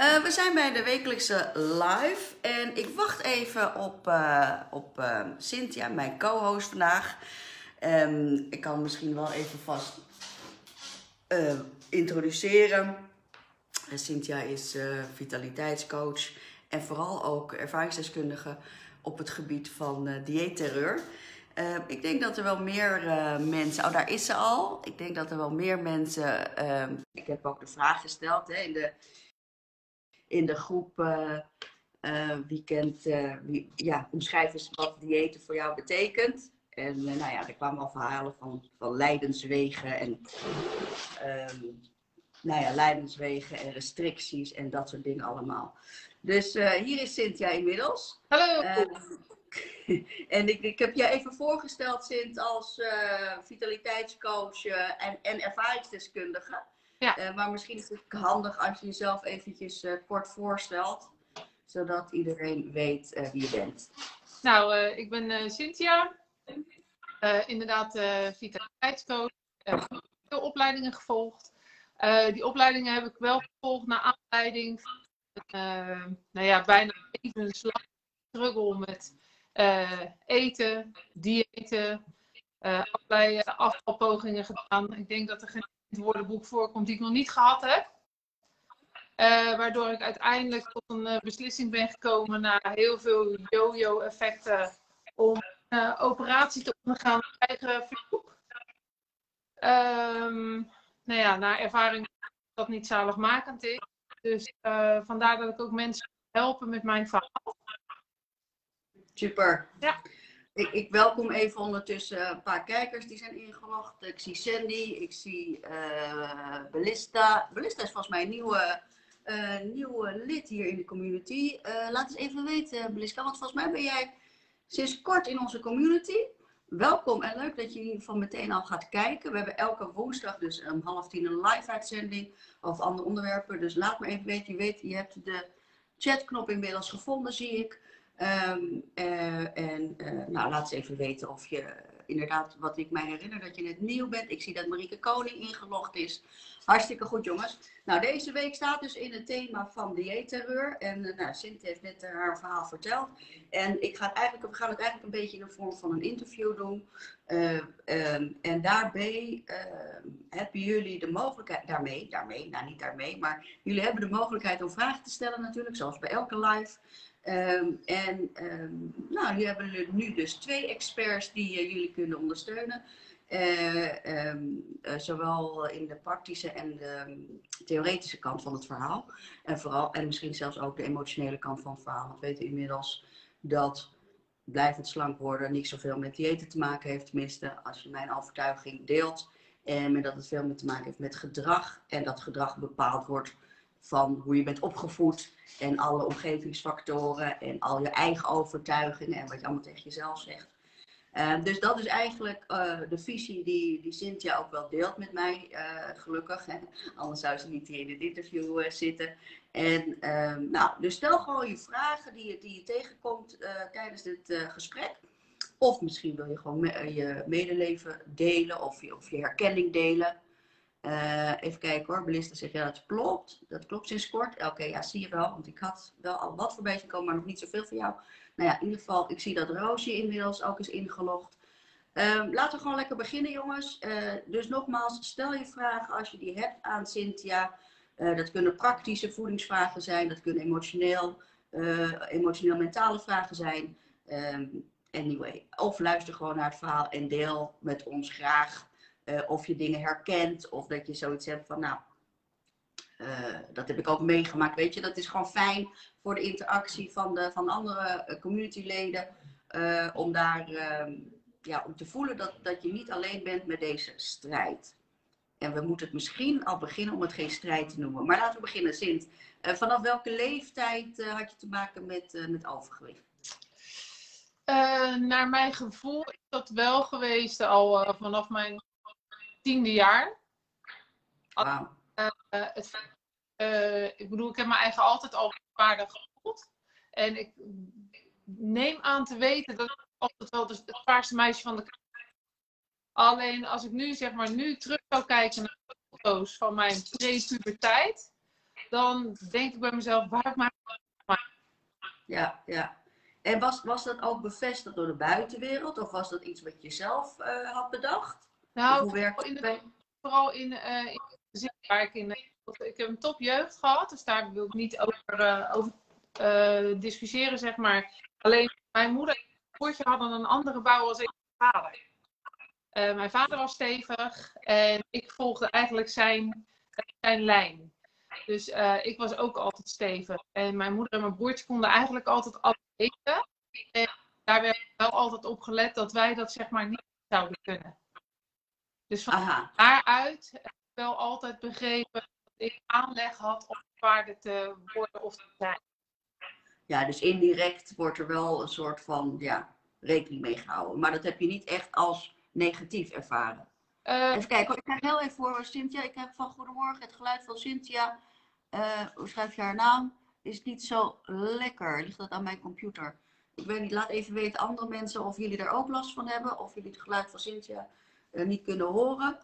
Uh, we zijn bij de wekelijkse live en ik wacht even op, uh, op uh, Cynthia, mijn co-host vandaag. Um, ik kan misschien wel even vast introduceren. Cynthia is vitaliteitscoach en vooral ook ervaringsdeskundige op het gebied van dieetterreur. Uh, ik denk dat er wel meer mensen. Oh, daar is ze al. Ik denk dat er wel meer mensen. Ik heb ook de vraag gesteld hè, in, de, in de groep. Eh, wie kent. wie, ja, omschrijf eens wat diëten voor jou betekent. En nou ja, er kwamen al verhalen van, van lijdenswegen en. Ehm, nou ja, lijdenswegen en restricties en dat soort dingen allemaal. Dus hier is Cynthia inmiddels. Hallo! en ik, ik heb je even voorgesteld, Sint, als uh, vitaliteitscoach uh, en, en ervaringsdeskundige. Ja. Uh, maar misschien is het handig als je jezelf eventjes kort voorstelt, zodat iedereen weet wie je bent. Nou, ik ben Cynthia, inderdaad vitaliteitscoach. Ik heb veel opleidingen gevolgd. die opleidingen heb ik wel gevolgd naar aanleiding van nou ja, bijna even slag struggle met eten, diëten, allerlei eh, afvalpogingen gedaan. Ik denk dat er geen woordenboek voorkomt die ik nog niet gehad heb. Uh, waardoor ik uiteindelijk tot een beslissing ben gekomen na heel veel yo-yo-effecten om uh, operatie te ondergaan op eigen verzoek. Um, nou ja, naar ervaring dat niet zaligmakend is. Dus vandaar dat ik ook mensen helpen met mijn verhaal. Super. Ja. Ik, ik, welkom even ondertussen een paar kijkers die zijn ingelogd. Ik zie Sandy, ik zie uh, Belista. Belista is volgens mij een nieuwe, uh, nieuwe lid hier in de community. Uh, laat eens even weten, Belista, want volgens mij ben jij sinds kort in onze community. Welkom en leuk dat je geval meteen al gaat kijken. We hebben elke woensdag dus om half tien een live uitzending over andere onderwerpen. Dus laat me even weten. Je weet, je hebt de chatknop inmiddels gevonden, zie ik. Um, uh, en uh, nou, laat eens even weten of je inderdaad, wat ik mij herinner, dat je net nieuw bent. Ik zie dat Marieke Koning ingelogd is. Hartstikke goed, jongens. Nou, deze week staat dus in het thema van dieetterreur. En uh, nou, Sint heeft net haar verhaal verteld. En ik ga het eigenlijk, we gaan het eigenlijk een beetje in de vorm van een interview doen. Um, en daarbij hebben jullie de mogelijkheid, daarmee, daarmee, nou niet daarmee, maar jullie hebben de mogelijkheid om vragen te stellen natuurlijk, zoals bij elke live. Um, en um, nou, nu hebben we nu dus twee experts die uh, jullie kunnen ondersteunen. Uh, um, uh, zowel in de praktische en de theoretische kant van het verhaal. En, vooral, en misschien zelfs ook de emotionele kant van het verhaal. Want we weten inmiddels dat blijvend slank worden niet zoveel met diëten te maken heeft. Tenminste, als je mijn overtuiging deelt. En dat het veel meer te maken heeft met gedrag. En dat gedrag bepaald wordt van hoe je bent opgevoed en alle omgevingsfactoren en al je eigen overtuigingen en wat je allemaal tegen jezelf zegt. Uh, dus dat is eigenlijk uh, de visie die, die Cynthia ook wel deelt met mij, uh, gelukkig. Hè? Anders zou ze niet hier in dit interview zitten. En ehm, nou, dus stel gewoon je vragen die je, die je tegenkomt tijdens dit gesprek. Of misschien wil je gewoon je medeleven delen of je, of je herkenning delen. Uh, even kijken hoor, Belista zegt ja, dat klopt. Dat klopt sinds kort. Oké, ja, zie je wel. Want ik had wel al wat voorbij gekomen, maar nog niet zoveel voor jou. Nou ja, in ieder geval, ik zie dat Roosje inmiddels ook is ingelogd. Um, laten we gewoon lekker beginnen, jongens. Uh, dus nogmaals, stel je vragen als je die hebt aan Cynthia. Uh, dat kunnen praktische voedingsvragen zijn, dat kunnen emotioneel, emotioneel-mentale vragen zijn. Um, anyway, of luister gewoon naar het verhaal en deel met ons graag uh, of je dingen herkent, of dat je zoiets hebt van, nou, uh, dat heb ik ook meegemaakt. Weet je, dat is gewoon fijn voor de interactie van de van andere eh, communityleden. Uh, om daar uh, ja, om te voelen dat, dat je niet alleen bent met deze strijd. En we moeten het misschien al beginnen om het geen strijd te noemen. Maar laten we beginnen, Sint. vanaf welke leeftijd had je te maken met, met overgewicht? naar mijn gevoel is dat wel geweest al vanaf mijn tiende jaar. Wow. Uh, het, uh, ik bedoel, ik heb mijn eigen altijd al waardig gevoeld. En ik neem aan te weten dat ik altijd wel het paarse meisje van de Alleen als ik nu zeg maar nu terug zou kijken naar de foto's van mijn pre-puberteit, dan denk ik bij mezelf, waar maak Ja, ja. En was, was dat ook bevestigd door de buitenwereld? Of was dat iets wat je zelf eh, had bedacht? Nou, hoe werkt in het? de- vooral in, eh in gezin waar ik in. Ik heb een topjeugd gehad, dus daar wil ik niet over, eh, over eh, discussiëren, zeg maar. Alleen mijn moeder en mijn broertje hadden een andere bouw als ik mijn vader. Eh, mijn vader was stevig en ik volgde eigenlijk zijn, zijn lijn. Dus eh, ik was ook altijd stevig. En mijn moeder en mijn broertje konden eigenlijk altijd alles eten. En daar werd wel altijd op gelet dat wij dat zeg maar niet zouden kunnen. Dus van Aha, daaruit heb ik wel altijd begrepen dat ik aanleg had om zwaarder te worden of te zijn. ja, dus indirect wordt er wel een soort van ja, rekening mee gehouden. Maar dat heb je niet echt als negatief ervaren. Eh, Even kijken, ik krijg heel even voor Cynthia. Ik heb van Goedemorgen het geluid van Cynthia. Eh, hoe schrijf je haar naam? Is niet zo lekker. Ligt dat aan mijn computer? Ik weet niet, laat even weten andere mensen of jullie daar ook last van hebben. Of jullie het geluid van Cynthia eh, niet kunnen horen.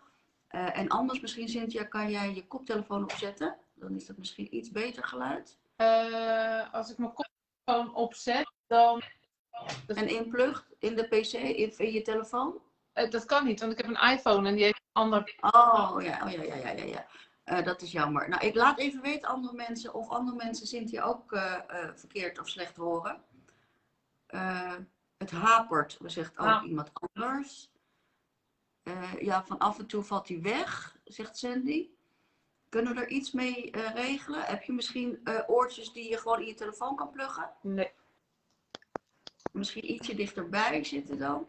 Eh, en anders misschien, Cynthia, kan jij je koptelefoon opzetten. Dan is dat misschien iets beter geluid. eh, als ik mijn koptelefoon opzet, dan. En inplugt in de pc, in, je telefoon. eh, dat kan niet, want ik heb een iPhone en die heeft een ander. Oh ja, oh, ja, ja, ja, ja. ja. Eh, dat is jammer. Nou, ik laat even weten andere mensen of andere mensen Cynthia ook eh, eh, verkeerd of slecht horen. Eh, het hapert, zegt ook Ah. iemand anders. Eh, ja, van af en toe valt hij weg, zegt Sandy. Kunnen we er iets mee eh, regelen? Heb je misschien eh, oortjes die je gewoon in je telefoon kan pluggen? Nee, Misschien ietsje dichterbij zitten dan?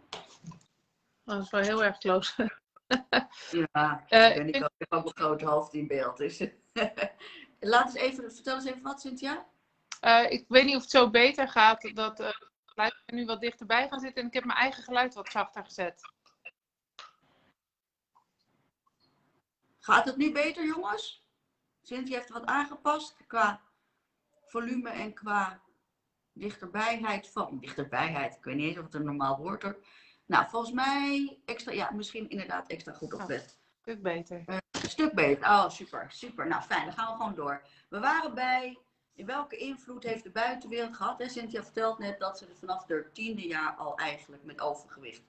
dat is wel heel erg close. Ja, ik ben ik ook, ik heb ook een groot hoofd in beeld. Dus. Laat eens even, vertel eens even wat, Cynthia. Ik weet niet of het zo beter gaat dat er nu wat dichterbij gaan zitten en ik heb mijn eigen geluid wat zachter gezet. Gaat het nu beter, jongens? Cynthia heeft wat aangepast qua volume en qua dichterbijheid van. Dichterbijheid, ik weet niet eens of het een normaal woord is. Nou, volgens mij extra, ja, misschien inderdaad extra goed op bed. Stuk beter. Een stuk beter. Oh, super, super. Nou, fijn, dan gaan we gewoon door. We waren bij, in welke invloed heeft de buitenwereld gehad? Hè? Cynthia vertelt net dat ze er vanaf haar tiende jaar al eigenlijk met overgewicht,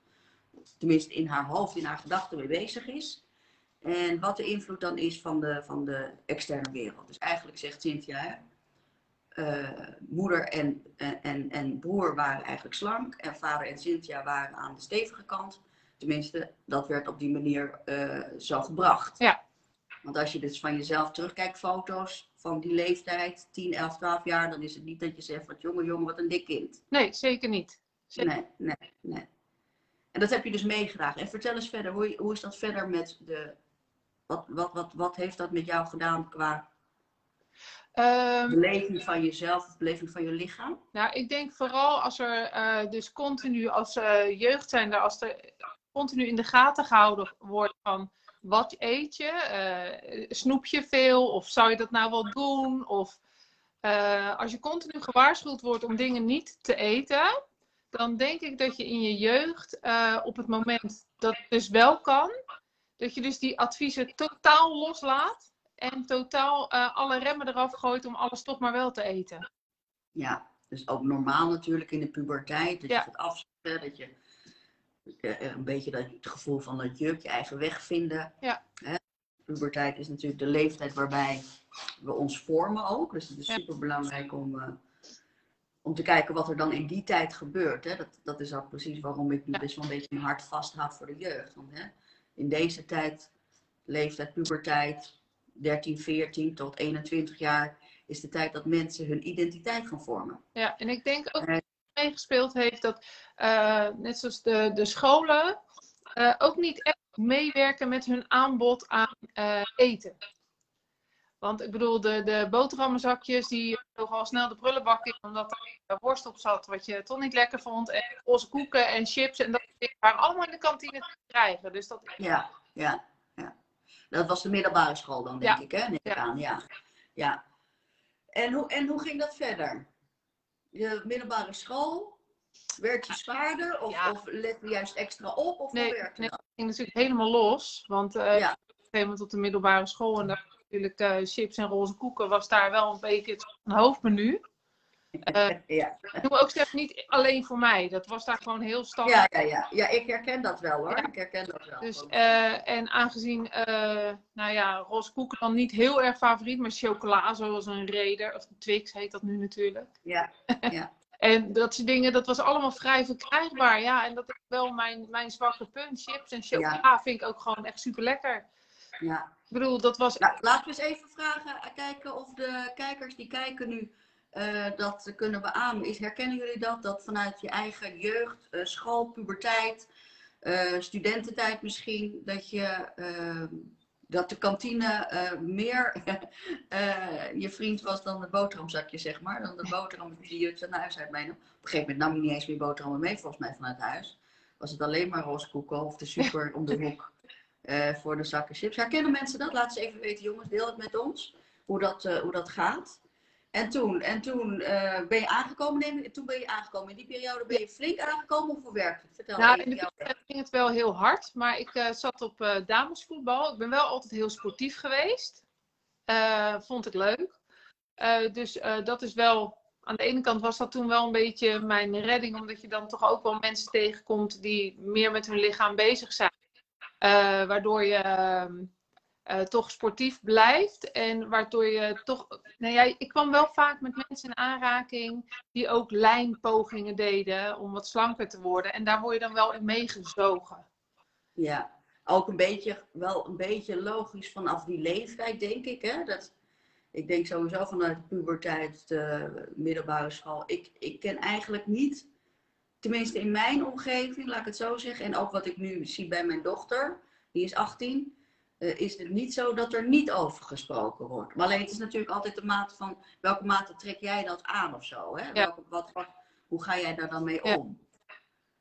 tenminste in haar hoofd, in haar gedachten mee bezig is. En wat de invloed dan is van de, van de externe wereld. Dus eigenlijk zegt Cynthia, hè, eh, moeder en, en, en, broer waren eigenlijk slank. En vader en Cynthia waren aan de stevige kant. Tenminste, dat werd op die manier eh, zo gebracht. Ja. Want als je dus van jezelf terugkijkt, foto's van die leeftijd, 10, 11, 12 jaar, dan is het niet dat je zegt, wat jongen, jongen, wat een dik kind. Nee, zeker niet. Zeker. Nee, nee, nee. En dat heb je dus meegedragen. En vertel eens verder, hoe, hoe is dat verder met de. Wat, wat, wat, wat heeft dat met jou gedaan qua Ehm, beleving van jezelf beleving van je lichaam? Nou, ik denk vooral als er eh, dus continu als eh, jeugd zijn, daar als er continu in de gaten gehouden wordt van wat eet je, Eh, snoep je veel of zou je dat nou wel doen? Of als je continu gewaarschuwd wordt om dingen niet te eten, dan denk ik dat je in je jeugd op het moment dat het dus wel kan, dat je dus die adviezen totaal loslaat en totaal eh, alle remmen eraf gooit om alles toch maar wel te eten. Ja, dus ook normaal natuurlijk in de puberteit. Dat Ja. je gaat afzetten, dat je eh, een beetje dat, het gevoel van dat juk, je eigen weg vinden. Ja. Hè? Puberteit is natuurlijk de leeftijd waarbij we ons vormen ook. Dus het is Ja. super belangrijk om, eh, om te kijken wat er dan in die tijd gebeurt. Hè? Dat, dat is ook precies waarom ik nu best wel een beetje mijn hart vasthoud voor de jeugd. Want hè, in deze tijd, leeftijd, puberteit, 13, 14 tot 21 jaar, is de tijd dat mensen hun identiteit gaan vormen. Ja, en ik denk ook dat het meegespeeld heeft dat, eh, net zoals de, de scholen, eh, ook niet echt meewerken met hun aanbod aan eh, eten. Want ik bedoel, de, de boterhammenzakjes, die vlogen al snel de prullenbak in, omdat er worst op zat wat je toch niet lekker vond. En roze koeken en chips en dat waren allemaal in de kantine te krijgen. Dus dat, Ja, ja, ja. Dat was de middelbare school dan, denk Ja. ik, hè? Neem ik Ja. aan, ja. ja. En, hoe, en hoe ging dat verder? Je middelbare school, werd je zwaarder of, Ja. of let je juist extra op? Of Nee, hoe werkte nee. dat? ging natuurlijk helemaal los. Want eh, Ja. op een gegeven moment op de middelbare school en daar natuurlijk uh, chips en roze koeken was daar wel een beetje het hoofdmenu. Uh, ja. Ik doe ook zeg niet alleen voor mij. Dat was daar gewoon heel standaard. Ja, ja, ja. ja ik herken dat wel hoor. Ik herken dat wel. Dus, uh, en aangezien, uh, nou ja, roze koeken dan niet heel erg favoriet, maar chocola zoals een Raider, of Twix heet dat nu natuurlijk. Ja, ja. en dat soort dingen, dat was allemaal vrij verkrijgbaar. Ja, en dat is wel mijn, mijn zwakke punt. Chips en chocola ja. vind ik ook gewoon echt super lekker. Ja. Ik bedoel, dat was... Nou, laten we eens even vragen, kijken of de kijkers die kijken nu uh, dat kunnen beamen. Is, herkennen jullie dat? Dat vanuit je eigen jeugd, uh, school, puberteit, uh, studententijd misschien, dat je dat de kantine meer je vriend was dan het boterhamzakje, zeg maar. Dan de boterham die je naar huis uit meenam. Op een gegeven moment nam je niet eens meer boterhammen mee, volgens mij, vanuit huis. Was het alleen maar rooskoeken of de super om de hoek voor de zakken chips. Herkennen mensen dat? Laat ze even weten, jongens. Deel het met ons, hoe dat, hoe dat gaat. En toen, en toen uh, ben je aangekomen, neem, toen ben je aangekomen. In die periode ben je flink aangekomen of hoe werkt het? Vertel nou, in de periode ging het wel heel hard, maar ik zat op damesvoetbal. Ik ben wel altijd heel sportief geweest. vond ik leuk. dus dat is wel, aan de ene kant was dat toen wel een beetje mijn redding, omdat je dan toch ook wel mensen tegenkomt die meer met hun lichaam bezig zijn. Waardoor je ehm, uh, toch sportief blijft. En waardoor je toch. Nou ja, ik kwam wel vaak met mensen in aanraking die ook lijnpogingen deden om wat slanker te worden. En daar word je dan wel in meegezogen. Ja, ook een beetje, wel een beetje logisch vanaf die leeftijd, denk ik. Hè? Dat, ik denk sowieso vanuit de puberteit, de middelbare school. Ik, ik ken eigenlijk niet, tenminste in mijn omgeving, laat ik het zo zeggen. En ook wat ik nu zie bij mijn dochter, die is 18 uh, is het niet zo dat er niet over gesproken wordt. Maar alleen het is natuurlijk altijd de mate van welke mate trek jij dat aan of zo. Hè? Welke, wat, wat, hoe ga jij daar dan mee om?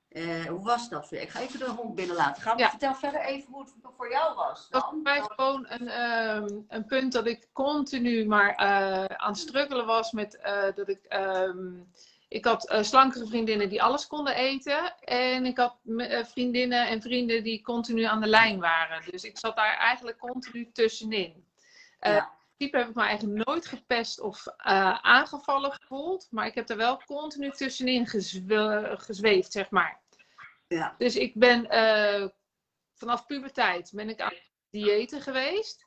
Uh, hoe was dat voor je? Ik ga even de hond binnenlaten. Ga, ja. Vertel verder even hoe het voor jou was. Dat was voor mij gewoon een, um, een punt dat ik continu maar uh, aan het struggelen was met dat ik. Um, ik had uh, slankere vriendinnen die alles konden eten. En ik had uh, vriendinnen en vrienden die continu aan de lijn waren. Dus ik zat daar eigenlijk continu tussenin. Uh, ja. heb ik me eigenlijk nooit gepest of aangevallen gevoeld. Maar ik heb er wel continu tussenin gezwe gezweefd, zeg maar. Ja. Dus ik ben vanaf puberteit ben ik aan diëten geweest.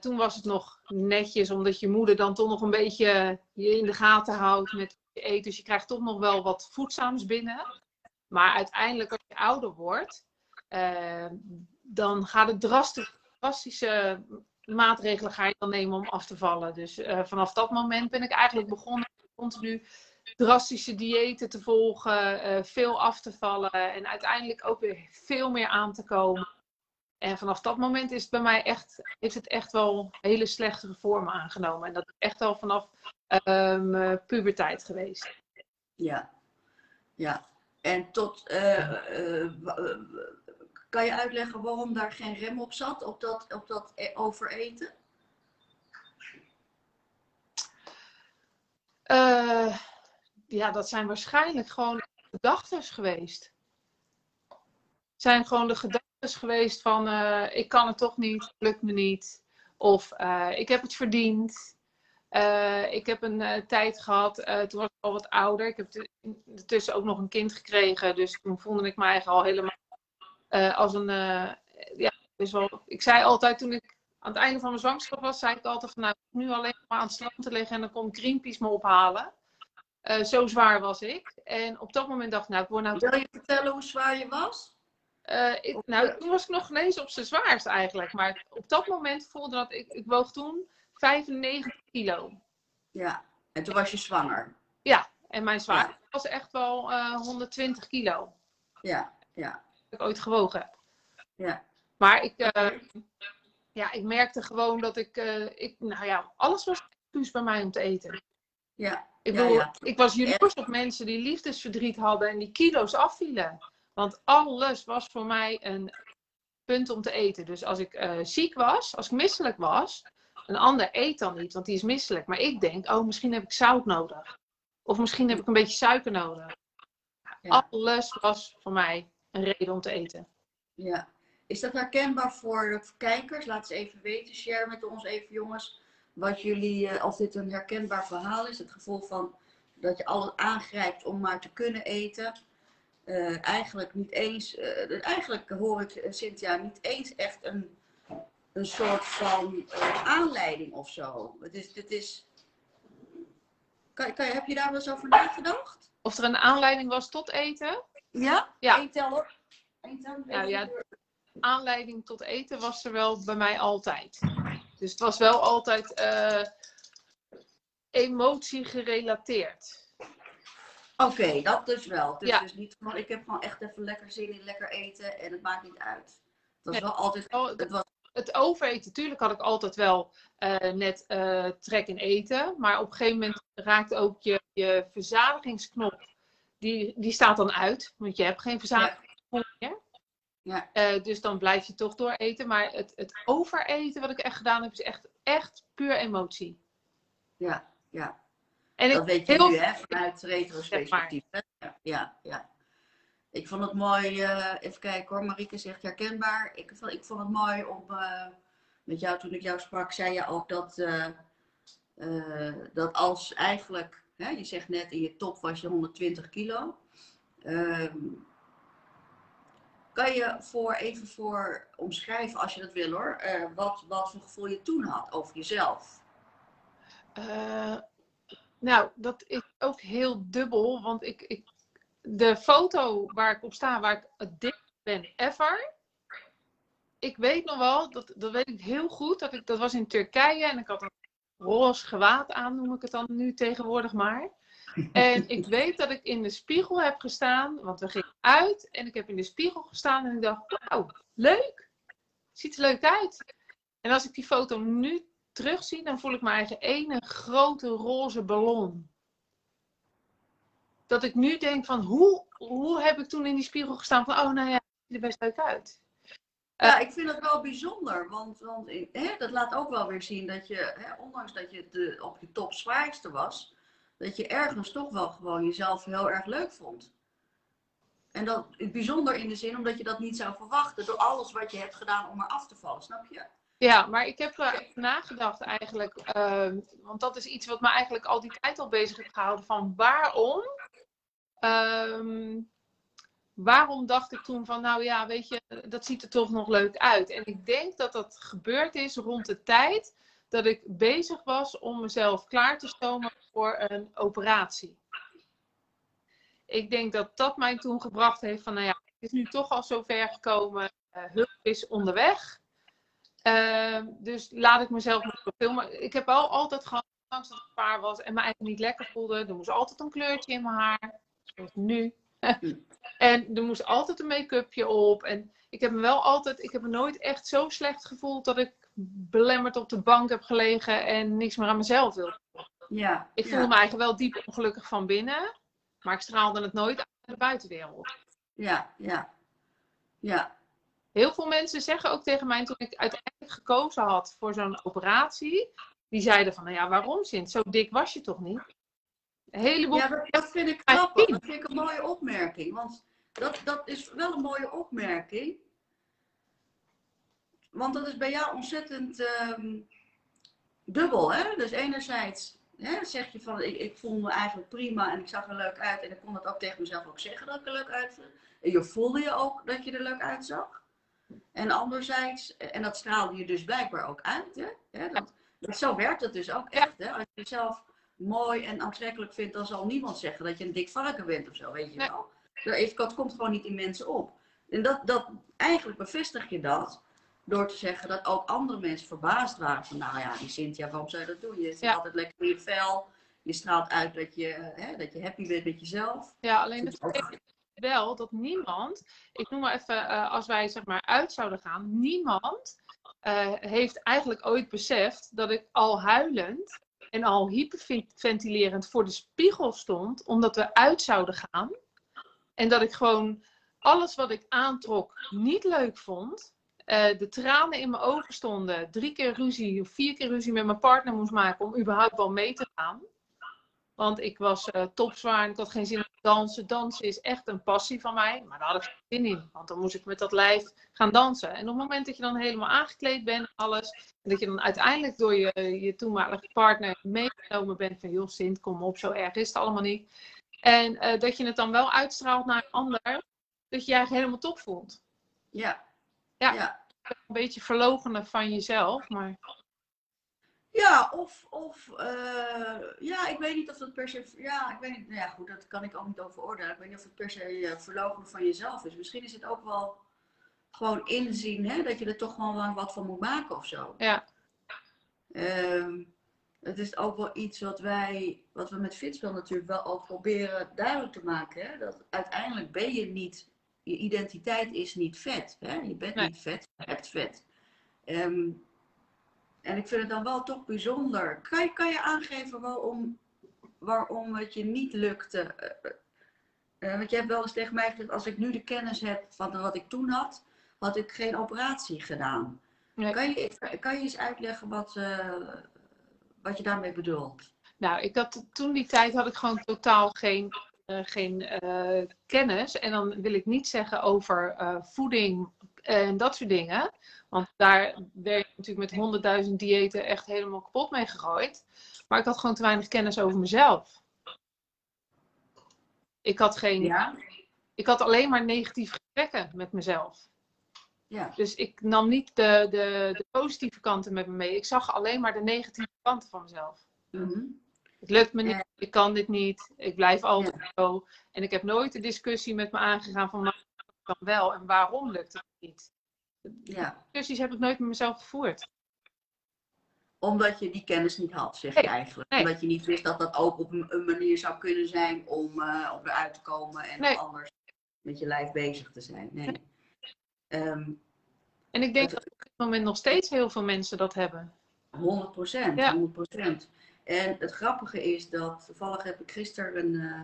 toen was het nog netjes, omdat je moeder dan toch nog een beetje je in de gaten houdt met eet. Dus je krijgt toch nog wel wat voedzaams binnen. Maar uiteindelijk als je ouder wordt, uh, dan gaat het drastisch, drastische maatregelen ga je dan nemen om af te vallen. Dus uh, vanaf dat moment ben ik eigenlijk begonnen continu drastische diëten te volgen, uh, veel af te vallen en uiteindelijk ook weer veel meer aan te komen. En vanaf dat moment is het bij mij echt, heeft het echt wel hele slechtere vormen aangenomen. En dat is echt al vanaf um, puberteit geweest. Ja, ja. En tot, uh, uh, kan je uitleggen waarom daar geen rem op zat, op dat, op dat e-, overeten? ja, dat zijn waarschijnlijk gewoon gedachten geweest. Het zijn gewoon de gedachten geweest van ik kan het toch niet, lukt me niet. Of ik heb het verdiend. Uh, ik heb een tijd gehad, toen was ik al wat ouder. Ik heb intussen ook nog een kind gekregen. Dus toen voelde ik me eigenlijk al helemaal als een. ja, dus wel, ik zei altijd toen ik aan het einde van mijn zwangerschap was, zei ik altijd van nou, ik nu alleen maar aan het strand te liggen en dan komt Greenpeace me ophalen. zo zwaar was ik. En op dat moment dacht ik, nou, ik word nou. Wil je vertellen hoe zwaar je was? Ik, nou, toen was ik nog ineens op zijn zwaarst eigenlijk. Maar op dat moment voelde dat ik, ik woog toen 95 kilo. Ja, en toen was je zwanger. Ja, en mijn zwaarte ja. was echt wel uh, 120 kilo. Ja, ja. Dat ik ooit gewogen heb. Ja. Maar ik, uh, ja, ik merkte gewoon dat ik, ik, nou ja, alles was excuus bij mij om te eten. Ja. Ik bedoel, ja, ja. ik was jaloers op mensen die liefdesverdriet hadden en die kilo's afvielen. Want alles was voor mij een punt om te eten. Dus als ik uh, ziek was, als ik misselijk was, een ander eet dan niet, want die is misselijk. Maar ik denk, oh, misschien heb ik zout nodig. Of misschien heb ik een beetje suiker nodig. Ja. Alles was voor mij een reden om te eten. Ja. is dat herkenbaar voor de kijkers? Laat eens even weten. Share met ons even, jongens, wat jullie, uh, of dit een herkenbaar verhaal is. Het gevoel van dat je alles aangrijpt om maar te kunnen eten. Uh, eigenlijk niet eens, uh, eigenlijk hoor ik Cynthia niet eens echt een, een soort van aanleiding of zo. Het is, het is, kan, kan, heb je daar wel eens over nagedacht? Of er een aanleiding was tot eten? Ja? Ja. Eén? Nou ja, aanleiding tot eten was er wel bij mij altijd. Dus het was wel altijd emotie gerelateerd. Oké, okay, dat dus wel. Ja. dus niet gewoon, ik heb gewoon echt even lekker zin in lekker eten en het maakt niet uit. Het was Nee. wel altijd, Oh, het was, Het overeten, tuurlijk had ik altijd wel eh, net eh, trek in eten. Maar op een gegeven moment raakt ook je, je verzadigingsknop, die, die staat dan uit. Want je hebt geen verzadigingsknop meer. Ja. Eh, dus dan blijf je toch door eten. Maar het, het overeten wat ik echt gedaan heb, is echt, echt puur emotie. ja, ja. En Dat ik weet je heel nu, hè, vanuit retrospectief. hè? Ja, ja, ja. Ik vond het mooi, eh, even kijken hoor, Marieke zegt herkenbaar. Ik vond, ik vond het mooi om, eh, met jou toen ik jou sprak, zei je ook dat, eh, eh, dat als eigenlijk, hè, je zegt net in je top was je 120 kilo. Ehm, kan je voor, even voor omschrijven, als je dat wil hoor, eh, wat, wat voor gevoel je toen had over jezelf? Nou, dat is ook heel dubbel. Want ik, ik, de foto waar ik op sta, waar ik het dikst ben ever. Ik weet nog wel, dat, dat weet ik heel goed, dat, ik, dat was in Turkije en ik had een roze gewaad aan, noem ik het dan nu tegenwoordig maar. En ik weet dat ik in de spiegel heb gestaan, want we gingen uit en ik heb in de spiegel gestaan en ik dacht, wauw, leuk. Ziet er leuk uit. En als ik die foto nu terugzie, dan voel ik me eigen ene grote roze ballon. Dat ik nu denk van, hoe, hoe heb ik toen in die spiegel gestaan van, oh nou ja, het ziet er best leuk uit. Ja, ik vind het wel bijzonder, want, want hè, dat laat ook wel weer zien dat je, hè, ondanks dat je de, op je top zwaarste was, dat je ergens toch wel gewoon jezelf heel erg leuk vond. En dat bijzonder in de zin omdat je dat niet zou verwachten door alles wat je hebt gedaan om er af te vallen, snap je? Ja, maar ik heb er nagedacht eigenlijk, ehm, want dat is iets wat me eigenlijk al die tijd al bezig heeft gehouden van waarom, ehm, waarom dacht ik toen van nou ja, weet je, dat ziet er toch nog leuk uit. En ik denk dat dat gebeurd is rond de tijd dat ik bezig was om mezelf klaar te stomen voor een operatie. Ik denk dat dat mij toen gebracht heeft van nou ja, het is nu toch al zo ver gekomen, eh, hulp is onderweg. Ehm, dus laat ik mezelf nog zoveel maar Ik heb wel altijd gehad, ondanks dat het zwaar was en me eigenlijk niet lekker voelde. Er moest altijd een kleurtje in mijn haar. Zoals nu. en er moest altijd een make-upje op. En ik heb me wel altijd, ik heb me nooit echt zo slecht gevoeld dat ik belemmerd op de bank heb gelegen en niks meer aan mezelf wilde. Ja. Ik voelde ja, me eigenlijk wel diep ongelukkig van binnen, maar ik straalde het nooit uit naar de buitenwereld. Ja, ja. Ja, Heel veel mensen zeggen ook tegen mij toen ik uiteindelijk gekozen had voor zo'n operatie. Die zeiden van, nou ja, waarom Sint? Zo dik was je toch niet? Een heleboel. ja dat, dat vind ik grappig. Dat vind ik een mooie opmerking. Want dat, dat is wel een mooie opmerking. Want dat is bij jou ontzettend ehm, dubbel. Hè? Dus enerzijds hè, zeg je van, ik, ik voel me eigenlijk prima en ik zag er leuk uit. En ik kon het ook tegen mezelf ook zeggen dat ik er leuk uitzag. En je voelde je ook dat je er leuk uitzag. En anderzijds, en dat straalde je dus blijkbaar ook uit. Hè? Ja, dat, dat, zo werkt het dus ook echt. Hè? Als je jezelf mooi en aantrekkelijk vindt, dan zal niemand zeggen dat je een dik varken bent of zo, weet je wel. Dat, dat komt gewoon niet in mensen op. En dat, dat, eigenlijk bevestig je dat door te zeggen dat ook andere mensen verbaasd waren van, nou ja, die Cynthia, waarom zou je dat doen? Je zit Ja. altijd lekker in je vel, je straalt uit dat je, eh, hè, dat je happy bent met jezelf. Ja, alleen Ook- betekent wel dat niemand, ik noem maar even, eh, als wij zeg maar uit zouden gaan, niemand eh, heeft eigenlijk ooit beseft dat ik al huilend en al hyperventilerend voor de spiegel stond, omdat we uit zouden gaan. En dat ik gewoon alles wat ik aantrok niet leuk vond. Eh, de tranen in mijn ogen stonden. Drie keer ruzie of vier keer ruzie met mijn partner moest maken om überhaupt wel mee te gaan. Want ik was uh, topzwaar en ik had geen zin in dansen. Dansen is echt een passie van mij. Maar daar had ik geen zin in. Want dan moest ik met dat lijf gaan dansen. En op het moment dat je dan helemaal aangekleed bent en alles. En dat je dan uiteindelijk door je, je toenmalige partner meegenomen bent. Van joh Sint, kom op, zo erg is het allemaal niet. En uh, dat je het dan wel uitstraalt naar een ander. Dat je je eigenlijk helemaal top voelt. Ja. Ja. ja. Een beetje verlogenen van jezelf. Maar... Ja, of, of uh, ja, ik weet niet of dat per se. Ja, ik weet niet. Nou ja, goed, dat kan ik ook niet over oordelen. Ik weet niet of het per se uh, verloochenen van jezelf is. Misschien is het ook wel gewoon inzien hè, dat je er toch gewoon wat van moet maken of zo. Ja. Um, het is ook wel iets wat wij, wat we met Fitspel natuurlijk wel ook proberen duidelijk te maken. Hè? Dat uiteindelijk ben je niet, je identiteit is niet vet. Hè? Je bent nee. niet vet, je hebt vet. Um, en ik vind het dan wel toch bijzonder. Kan je, kan je aangeven waarom, waarom het je niet lukte? Uh, want je hebt wel eens tegen mij gezegd, als ik nu de kennis heb van wat ik toen had, had ik geen operatie gedaan. Nee. Kan, je, kan je eens uitleggen wat, uh, wat je daarmee bedoelt? Nou, ik had, toen die tijd had ik gewoon totaal geen, uh, geen kennis. En dan wil ik niet zeggen over voeding en dat soort dingen. Want daar werd ik natuurlijk met honderdduizend diëten echt helemaal kapot mee gegooid. Maar ik had gewoon te weinig kennis over mezelf. Ik had geen. Ja. Ik had alleen maar negatieve gesprekken met mezelf. Ja. Dus ik nam niet de, de, de, positieve kanten met me mee. Ik zag alleen maar de negatieve kanten van mezelf. Mm -hmm. Het lukt me niet, ik kan dit niet, ik blijf altijd ja. zo. En ik heb nooit de discussie met me aangegaan van, kan wel en waarom lukt het niet? Ja. Discussies heb ik nooit met mezelf gevoerd. Omdat je die kennis niet had, zeg je eigenlijk. Nee. Omdat je niet wist dat dat ook op een manier zou kunnen zijn om, uh, om eruit te komen en nee. anders met je lijf bezig te zijn. Nee. Um, en ik denk dat op dit moment nog steeds heel veel mensen dat hebben. 100 procent, Ja. 100 procent. En het grappige is dat, toevallig heb ik gisteren een, uh,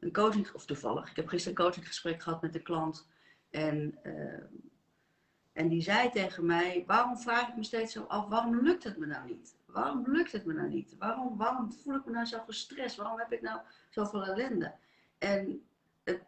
een coaching, of toevallig, ik heb gisteren een coachinggesprek gehad met een klant. En uh, en die zei tegen mij, waarom vraag ik me steeds zo af, waarom lukt het me nou niet? Waarom lukt het me nou niet? Waarom, waarom voel ik me nou zo gestrest? Waarom heb ik nou zoveel ellende? En het,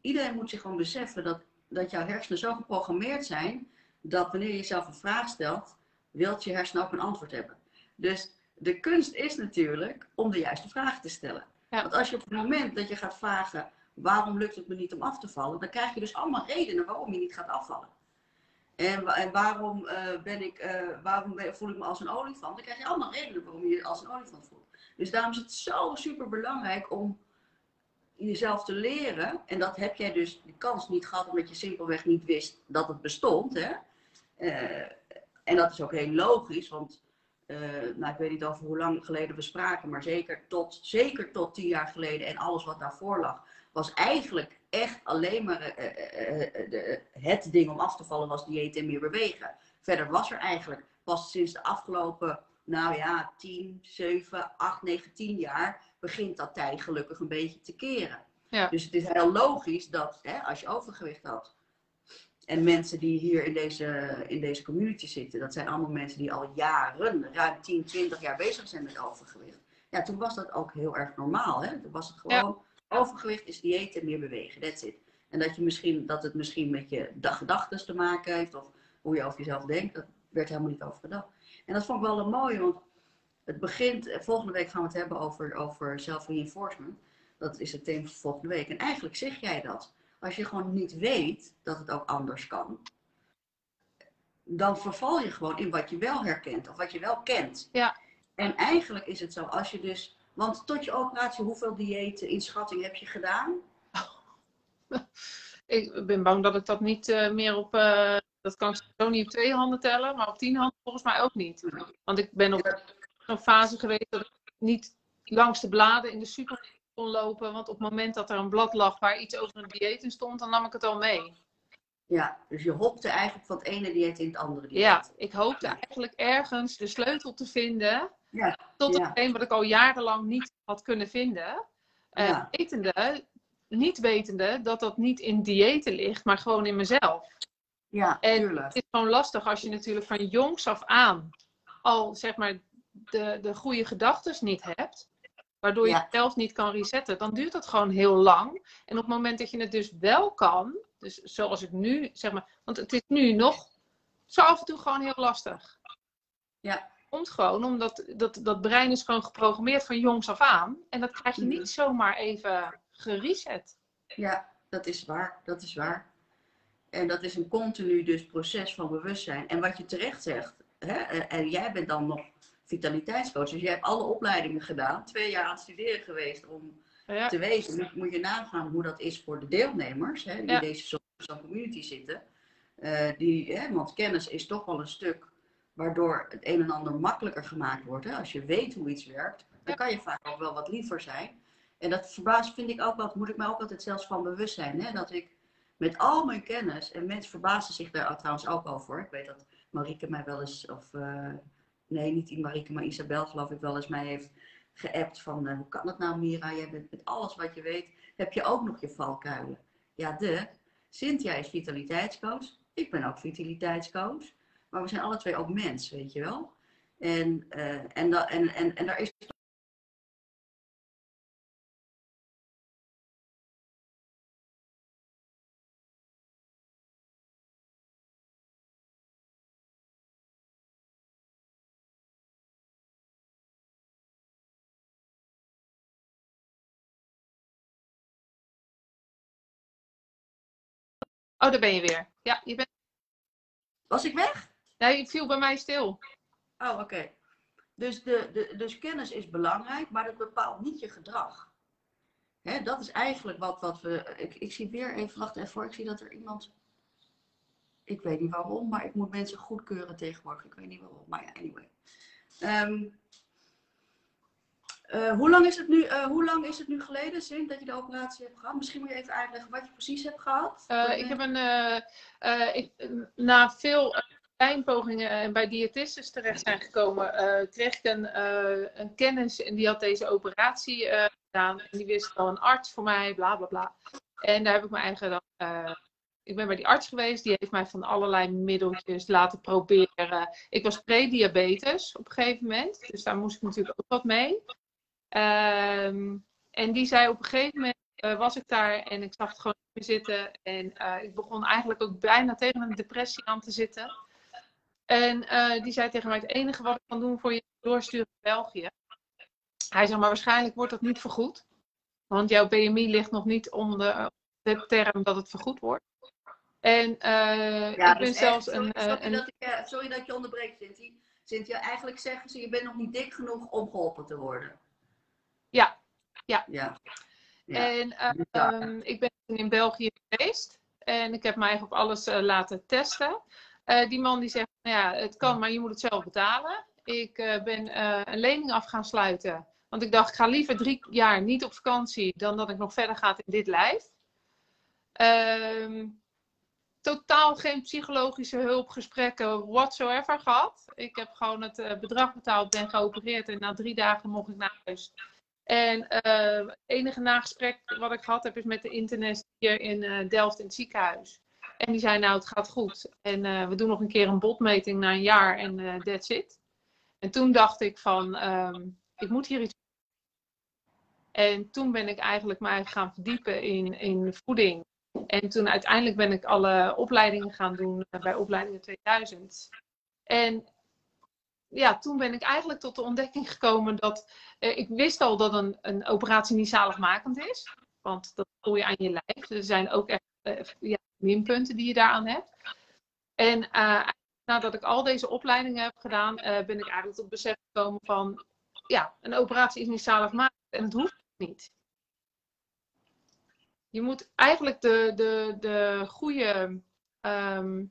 iedereen moet zich gewoon beseffen dat, dat jouw hersenen zo geprogrammeerd zijn, dat wanneer je jezelf een vraag stelt, wilt je hersenen ook een antwoord hebben. Dus de kunst is natuurlijk om de juiste vraag te stellen. Ja. Want als je op het moment dat je gaat vragen, waarom lukt het me niet om af te vallen, dan krijg je dus allemaal redenen waarom je niet gaat afvallen. En, en waarom, uh, ben ik, uh, waarom voel ik me als een olifant? Dan krijg je allemaal redenen waarom je je als een olifant voelt. Dus daarom is het zo super belangrijk om jezelf te leren. En dat heb jij dus de kans niet gehad omdat je simpelweg niet wist dat het bestond. Hè? Uh, en dat is ook heel logisch, want nou, ik weet niet over hoe lang geleden we spraken, maar zeker tot, zeker tot tien jaar geleden en alles wat daarvoor lag, was eigenlijk echt alleen maar uh, uh, de, het ding om af te vallen was dieet en meer bewegen. Verder was er eigenlijk pas sinds de afgelopen, nou ja, 10, 7, 8, 9, 10 jaar begint dat tij gelukkig een beetje te keren. Ja. Dus het is heel logisch dat hè, als je overgewicht had en mensen die hier in deze, in deze community zitten, dat zijn allemaal mensen die al jaren, ruim 10, 20 jaar bezig zijn met overgewicht. Ja, toen was dat ook heel erg normaal. Hè? Toen was het gewoon overgewicht is dieet en meer bewegen. That's it. En dat, je misschien, dat het misschien met je gedachten te maken heeft of hoe je over jezelf denkt, dat werd helemaal niet over gedacht. En dat vond ik wel een mooie, want het begint, volgende week gaan we het hebben over, over self-reinforcement. Dat is het thema van volgende week. En eigenlijk zeg jij dat. Als je gewoon niet weet dat het ook anders kan, dan verval je gewoon in wat je wel herkent of wat je wel kent. Ja. En eigenlijk is het zo, als je dus want tot je operatie, hoeveel diëten in schatting heb je gedaan? Ik ben bang dat ik dat niet uh, meer op. Uh, dat kan ik zo niet op twee handen tellen, maar op tien handen volgens mij ook niet. Want ik ben op zo'n fase geweest dat ik niet langs de bladen in de super kon lopen. Want op het moment dat er een blad lag waar iets over een dieet in stond, dan nam ik het al mee. Ja, dus je hopte eigenlijk van het ene dieet in het andere dieet. Ja, ik hoopte eigenlijk ergens de sleutel te vinden ja, tot ja. hetgeen wat ik al jarenlang niet had kunnen vinden. Uh, Ja. niet wetende dat dat niet in diëten ligt, maar gewoon in mezelf. Ja, En tuurlijk. het is gewoon lastig als je natuurlijk van jongs af aan al zeg maar de, de goede gedachten niet hebt. Waardoor je Ja. zelf niet kan resetten, dan duurt dat gewoon heel lang. En op het moment dat je het dus wel kan, dus zoals ik nu zeg maar, want het is nu nog zo af en toe gewoon heel lastig. Ja. Komt gewoon omdat dat, dat brein is gewoon geprogrammeerd van jongs af aan. En dat krijg je niet zomaar even gereset. Ja, dat is waar. Dat is waar. En dat is een continu dus proces van bewustzijn. En wat je terecht zegt, hè, en jij bent dan nog vitaliteitscoach, dus jij hebt alle opleidingen gedaan, twee jaar aan het studeren geweest om Ja. te weten, moet, moet je nagaan hoe dat is voor de deelnemers, hè, die Ja. in deze zo- zo'n community zitten. Eh, die, hè, want kennis is toch wel een stuk waardoor het een en ander makkelijker gemaakt wordt. Hè. Als je weet hoe iets werkt, dan kan je vaak ook wel wat liever zijn. En dat verbaast vind ik ook wel, moet ik mij ook altijd zelfs van bewust zijn. Hè, dat ik met al mijn kennis, en mensen verbazen zich daar trouwens ook over. Ik weet dat Marieke mij wel eens, of eh, nee, niet die Marieke, maar Isabel geloof ik wel eens mij heeft geappt van eh, hoe kan het nou Mira, jij bent met alles wat je weet, heb je ook nog je valkuilen. Ja, de. Cynthia is vitaliteitscoach, ik ben ook vitaliteitscoach, maar we zijn alle twee ook mens, weet je wel. En, eh, en, da- en, en, en daar is Oh, daar ben je weer. Ja, je, bent... Was ik weg? ja, je viel bij mij stil. Oh, oké. Dus, de, de, dus kennis is belangrijk, maar dat bepaalt niet je gedrag. Hè, dat is eigenlijk wat, wat we. Ik, ik zie weer even, wacht even voor. Ik zie dat er iemand. Ik weet niet waarom, maar ik moet mensen goedkeuren tegenwoordig. Ik weet niet waarom, maar ja, anyway. Ehm, eh, hoe, lang is het nu, eh, hoe lang is het nu geleden, Sint, dat je de operatie hebt gehad? Misschien moet je even uitleggen wat je precies hebt gehad. Eh, ik heb een, ik, na veel pijnpogingen en bij diëtistes terecht zijn gekomen, kreeg ik een, een kennis en die had deze operatie gedaan. En die wist wel een arts voor mij, bla bla bla. En daar heb ik mijn eigen. ik ben bij die arts geweest, die heeft mij van allerlei middeltjes laten proberen. Ik was prediabetes op een gegeven moment, dus daar moest ik natuurlijk ook wat mee. Ehm, en die zei op een gegeven moment eh, was ik daar en ik zag het gewoon niet meer zitten. En eh, ik begon eigenlijk ook bijna tegen een depressie aan te zitten. En eh, die zei tegen mij: Het enige wat ik kan doen voor je is doorsturen naar België. Hij zei: Maar waarschijnlijk wordt dat niet vergoed. Want jouw BMI ligt nog niet om de, term dat het vergoed wordt. En Ja, ik ben dus echt, zelfs sorry, een. sorry, een dat ik, sorry dat ik je onderbreek, Cynthia. Cynthia, eigenlijk zeggen ze, je bent nog niet dik genoeg om geholpen te worden. Ja, ja. Ja. Ja. En eh, Ja. ehm, ik ben in België geweest. En ik heb mij eigenlijk op alles eh, laten testen. Eh, die man die zegt, nou ja, het kan, maar je moet het zelf betalen. Ik eh, ben een lening af gaan sluiten. Want ik dacht, ik ga liever drie jaar niet op vakantie dan dat ik nog verder ga in dit lijf. Ehm, totaal geen psychologische hulpgesprekken whatsoever gehad. Ik heb gewoon het bedrag betaald, ben geopereerd en na drie dagen mocht ik naar huis. En eh, het enige nagesprek wat ik gehad heb is met de internist hier in eh, Delft in het ziekenhuis. En die zei, nou het gaat goed. En eh, we doen nog een keer een botmeting na een jaar en eh that's it. En toen dacht ik van, ehm, ik moet hier iets en toen ben ik eigenlijk mij gaan verdiepen in, in voeding. En toen uiteindelijk ben ik alle opleidingen gaan doen eh, bij opleidingen 2000. En ja, toen ben ik eigenlijk tot de ontdekking gekomen dat eh, ik wist al dat een, een operatie niet zaligmakend is. Want dat voel je aan je lijf. Er zijn ook echt eh, ja, minpunten die je daaraan hebt. En eh, nadat ik al deze opleidingen heb gedaan, ben ik eigenlijk tot besef gekomen van ja, een operatie is niet zaligmakend en het hoeft niet. Je moet eigenlijk de, de, de, goede, ehm,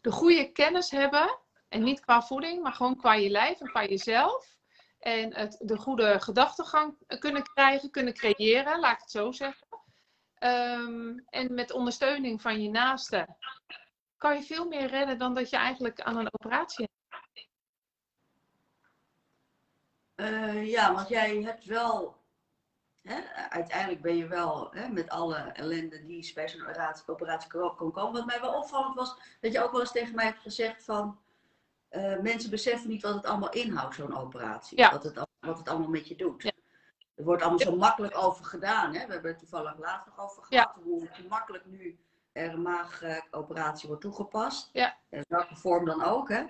de goede kennis hebben. En niet qua voeding, maar gewoon qua je lijf en qua jezelf. En het, de goede gedachtegang kunnen krijgen, kunnen creëren, laat ik het zo zeggen. Ehm, en met ondersteuning van je naasten kan je veel meer redden dan dat je eigenlijk aan een operatie hebt. Eh, ja, want jij hebt wel, hè, uiteindelijk ben je wel hè, met alle ellende die bij zo'n operatie, operatie komen. Wat mij wel opvallend was, dat je ook wel eens tegen mij hebt gezegd van, eh, mensen beseffen niet wat het allemaal inhoudt, zo'n operatie. Ja. Dat het wat het allemaal met je doet. Ja. Er wordt allemaal zo makkelijk over gedaan. Hè? We hebben het toevallig later nog over Ja. gehad. Hoe makkelijk nu er een maagoperatie wordt toegepast. Ja. In welke vorm dan ook. Hè?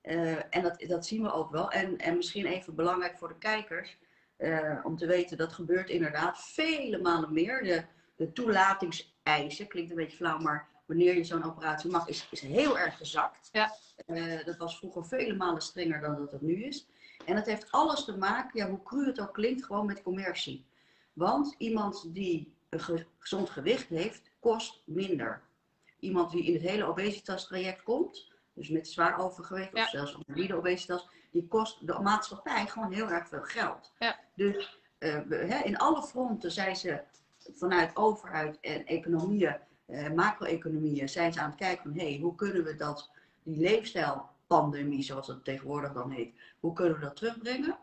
Eh, en dat, dat zien we ook wel. En, en misschien even belangrijk voor de kijkers. eh, om te weten, dat gebeurt inderdaad vele malen meer. De, de toelatingseisen, klinkt een beetje flauw, maar wanneer je zo'n operatie mag, is, is heel erg gezakt. Ja. Eh, dat was vroeger vele malen strenger dan dat het nu is. En dat heeft alles te maken, ja, hoe cru het ook klinkt, gewoon met commercie. Want iemand die een ge- gezond gewicht heeft, kost minder. Iemand die in het hele obesitas-traject komt, dus met zwaar overgewicht Ja. of zelfs morbide obesitas, die kost de maatschappij gewoon heel erg veel geld. Ja. Dus eh, we- hè, in alle fronten zijn ze vanuit overheid en economieën, eh, macro-economieën, zijn ze aan het kijken van hey, hoe kunnen we dat, die leefstijlpandemie, zoals het tegenwoordig dan heet, hoe kunnen we dat terugbrengen?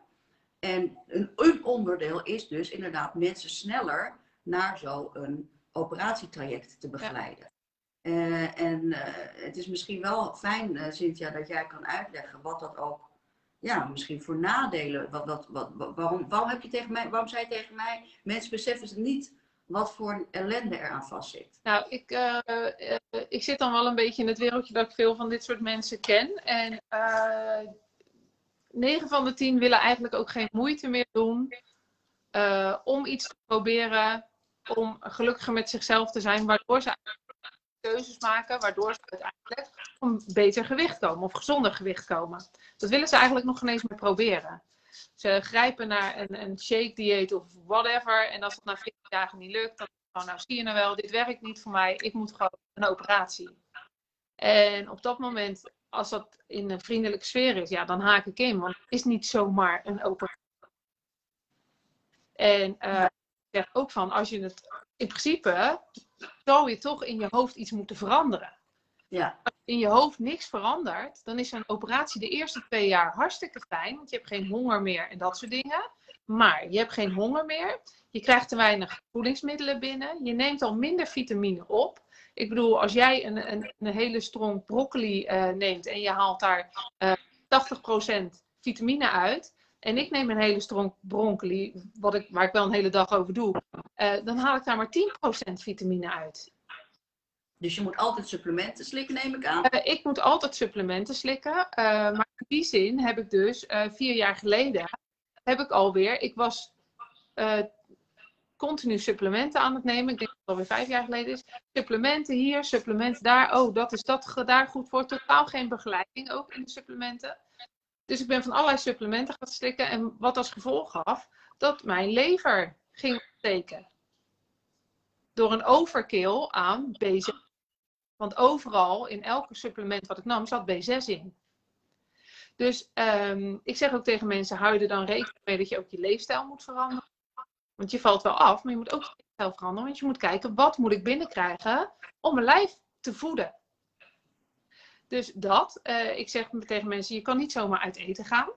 En een, een onderdeel is dus inderdaad mensen sneller naar zo'n operatietraject te begeleiden. Eh, en eh, het is misschien wel fijn, eh, Cynthia, dat jij kan uitleggen wat dat ook, ja, misschien voor nadelen, wat, wat, wat, wat- waarom, waarom, heb je tegen mij, waarom zei je tegen mij, mensen beseffen ze niet wat voor ellende er aan vastzit. Nou, ik, eh, eh, ik zit dan wel een beetje in het wereldje dat ik veel van dit soort mensen ken. En eh 9 van de 10 willen eigenlijk ook geen moeite meer doen om iets te proberen, om gelukkiger met zichzelf te zijn, waardoor ze keuzes maken, waardoor ze uiteindelijk een beter gewicht komen of gezonder gewicht komen. Dat willen ze eigenlijk nog geen eens meer proberen. Ze grijpen naar een, een shake dieet of whatever. En als het na 14 dagen niet lukt, dan gewoon, nou zie je nou wel, dit werkt niet voor mij, ik moet gewoon een operatie. En op dat moment, als dat in een vriendelijke sfeer is, ja, dan haak ik in, want het is niet zomaar een operatie. En eh, ik zeg ook van, als je het, in principe, zou je toch in je hoofd iets moeten veranderen. Ja, Als in je hoofd niks verandert, dan is zo'n operatie de eerste twee jaar hartstikke fijn, want je hebt geen honger meer en dat soort dingen. Maar je hebt geen honger meer, je krijgt te weinig voedingsmiddelen binnen, je neemt al minder vitamine op. Ik bedoel, als jij een, een, een hele strong broccoli eh, neemt en je haalt daar eh 80% vitamine uit, en ik neem een hele strong broccoli, wat ik, waar ik wel een hele dag over doe, eh, dan haal ik daar maar 10% vitamine uit. dus je moet altijd supplementen slikken, neem ik aan. Ik moet altijd supplementen slikken. maar in die zin heb ik dus vier jaar geleden heb ik alweer. Ik was eh, continu supplementen aan het nemen. Ik denk dat het alweer vijf jaar geleden is. Supplementen hier, supplementen daar. Oh, dat is dat daar goed voor. Totaal geen begeleiding ook in de supplementen. Dus ik ben van allerlei supplementen gaan slikken. En wat als gevolg gaf dat mijn lever ging ontsteken. Door een overkill aan B6 want overal, in elke supplement wat ik nam, zat B6 in. Dus ehm, ik zeg ook tegen mensen, hou er dan rekening mee dat je ook je leefstijl moet veranderen. Want je valt wel af, maar je moet ook je leefstijl veranderen. Want je moet kijken, wat moet ik binnenkrijgen om mijn lijf te voeden. Dus dat, eh, ik zeg tegen mensen, je kan niet zomaar uit eten gaan.